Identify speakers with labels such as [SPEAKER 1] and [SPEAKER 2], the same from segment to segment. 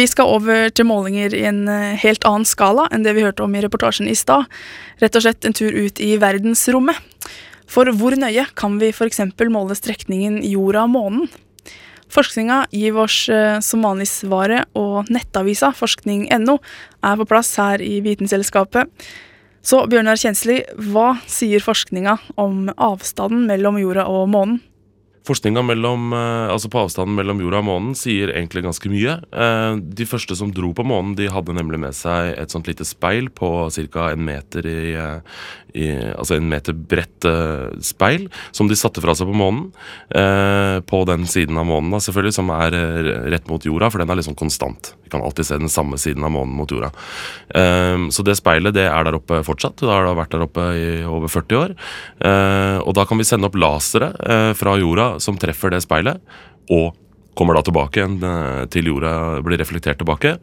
[SPEAKER 1] Vi skal over til målinger i en eh, helt annen skala enn det vi hørte om i reportasjen i stad. Rett og slett en tur ut i verdensrommet. For hvor nøye kan vi f.eks. måle strekningen jorda-månen? Forskninga gir oss eh, som vanlig svaret, og nettavisa forskning.no er på plass her i Vitenselskapet. Så Bjørnar Kjensli, hva sier forskninga om avstanden mellom jorda og månen?
[SPEAKER 2] Forskninga eh, altså på avstanden mellom jorda og månen sier egentlig ganske mye. Eh, de første som dro på månen, de hadde nemlig med seg et sånt lite speil på ca. en meter i, eh, i, Altså en meter bredt speil, som de satte fra seg på månen. På den siden av månen selvfølgelig, som er rett mot jorda, for den er liksom konstant. Kan alltid se den samme siden av månen mot jorda. Så det speilet det er der oppe fortsatt. Det har vært der oppe i over 40 år. Og da kan vi sende opp lasere fra jorda som treffer det speilet, og kommer da tilbake eh, til jorda blir reflektert tilbake.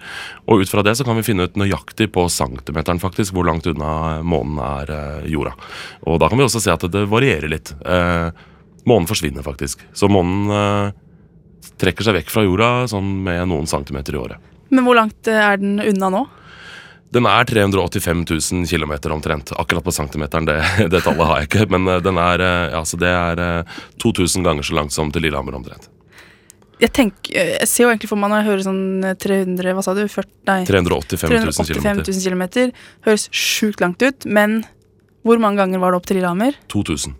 [SPEAKER 2] Og ut fra det så kan vi finne ut nøyaktig på centimeteren faktisk hvor langt unna månen er eh, jorda. Og da kan vi også se at det varierer litt. Eh, månen forsvinner faktisk. Så månen trekker seg vekk fra jorda sånn med noen centimeter i året.
[SPEAKER 1] Men hvor langt er den unna nå?
[SPEAKER 2] Den er 385 000 km omtrent. Akkurat på centimeteren, det, det, tallet har jeg ikke. Men eh, den er, ja, altså det er 2000 eh, ganger så langt som til Lillehammer omtrent.
[SPEAKER 1] Jeg, tenker, jeg ser jo egentlig for meg når jeg hører sånn 300 Hva sa du? 40, nei,
[SPEAKER 2] 385 000 km.
[SPEAKER 1] Høres sjukt langt ut, men hvor mange ganger var det opp til Lillehammer?
[SPEAKER 2] 2000.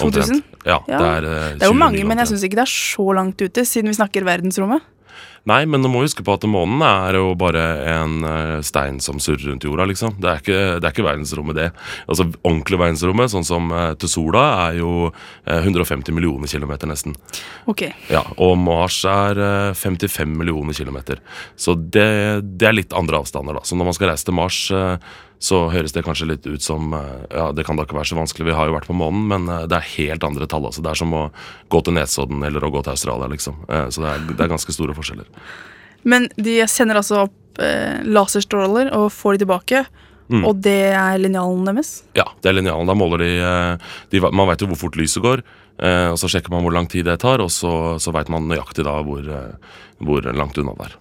[SPEAKER 2] Omtrent.
[SPEAKER 1] 2000?
[SPEAKER 2] Ja,
[SPEAKER 1] ja, Det er, det er jo mange, men jeg syns ikke det er så langt ute, siden vi snakker verdensrommet.
[SPEAKER 2] Nei, men du må huske på at månen er jo bare en uh, stein som surrer rundt jorda, liksom. Det er, ikke, det er ikke, verdensrommet, det. Altså Ordentlig verdensrommet, sånn som uh, til sola, er jo uh, eh, 150 millioner kilometer, nesten.
[SPEAKER 1] Ok.
[SPEAKER 2] Ja, Og Mars er 55 millioner kilometer. Så det, det, er litt andre avstander, da. Så når man skal reise til Mars så høres det kanskje litt ut som eh, Ja, det kan da ikke være så vanskelig, vi har jo vært på månen, men eh, det er helt andre tall. Altså. Det er som å gå til Nesodden eller å gå til Australia, liksom. Eh, så det er, det er ganske store forskjeller.
[SPEAKER 1] Men de sender altså opp eh, laserstråler og får de tilbake. Mm. Og det er linjalen deres?
[SPEAKER 2] Ja, det er linjalen. Da måler de, de Man vet jo hvor fort lyset går. Og Så sjekker man hvor lang tid det tar, og så, så veit man nøyaktig da hvor, hvor langt unna det er.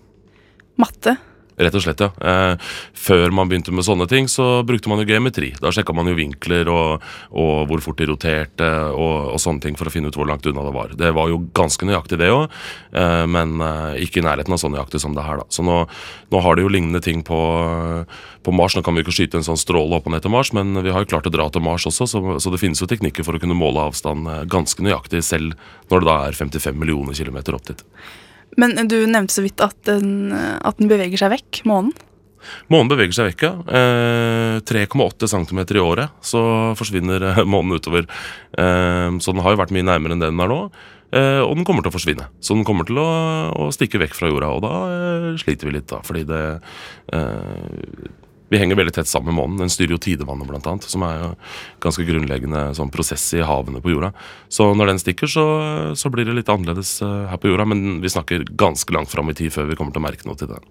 [SPEAKER 1] Matte?
[SPEAKER 2] Rett og slett, ja. Eh, før man begynte med sånne ting, så brukte man jo geometri. Da sjekka man jo vinkler og, og, hvor fort de roterte og, og, sånne ting for å finne ut hvor langt unna det var. Det var jo ganske nøyaktig, det òg, eh, men eh, ikke i nærheten av så nøyaktig som det her. da. Så nå, nå har de jo lignende ting på, på, Mars. Nå kan vi ikke skyte en sånn stråle opp og ned til Mars, men vi har jo klart å dra til Mars også, så, så det finnes jo teknikker for å kunne måle avstand eh, ganske nøyaktig, selv når det da er 55 millioner kilometer opp dit.
[SPEAKER 1] Men du nevnte så vidt at den, at den beveger seg vekk, månen?
[SPEAKER 2] Månen beveger seg vekk, ja. Eh, 3,8 cm i året så forsvinner eh, månen utover. Eh, så den har jo vært mye nærmere enn det den er nå. Eh, og den kommer til å forsvinne. Så den kommer til å, å stikke vekk fra jorda. Og da eh, sliter vi litt, da. Fordi det eh, vi henger veldig tett sammen med månen. Den styrer jo tidevannet, blant annet, som er jo ganske grunnleggende sånn prosess i havene på jorda. Så når den stikker, så, så, blir det litt annerledes uh, her på jorda. Men vi snakker ganske langt fram i tid før vi kommer til å merke noe til det.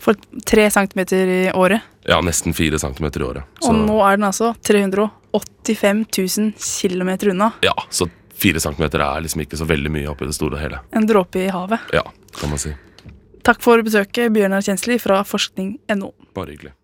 [SPEAKER 1] For tre centimeter i året?
[SPEAKER 2] Ja, nesten fire centimeter i året.
[SPEAKER 1] Så. Og nå er den altså 385 000 km unna.
[SPEAKER 2] Ja, så fire centimeter er liksom ikke så veldig mye oppi det store og hele.
[SPEAKER 1] En dråpe i havet.
[SPEAKER 2] Ja, kan man si.
[SPEAKER 1] Takk for besøket, Bjørnar Kjensli fra forskning.no.
[SPEAKER 2] Bare hyggelig.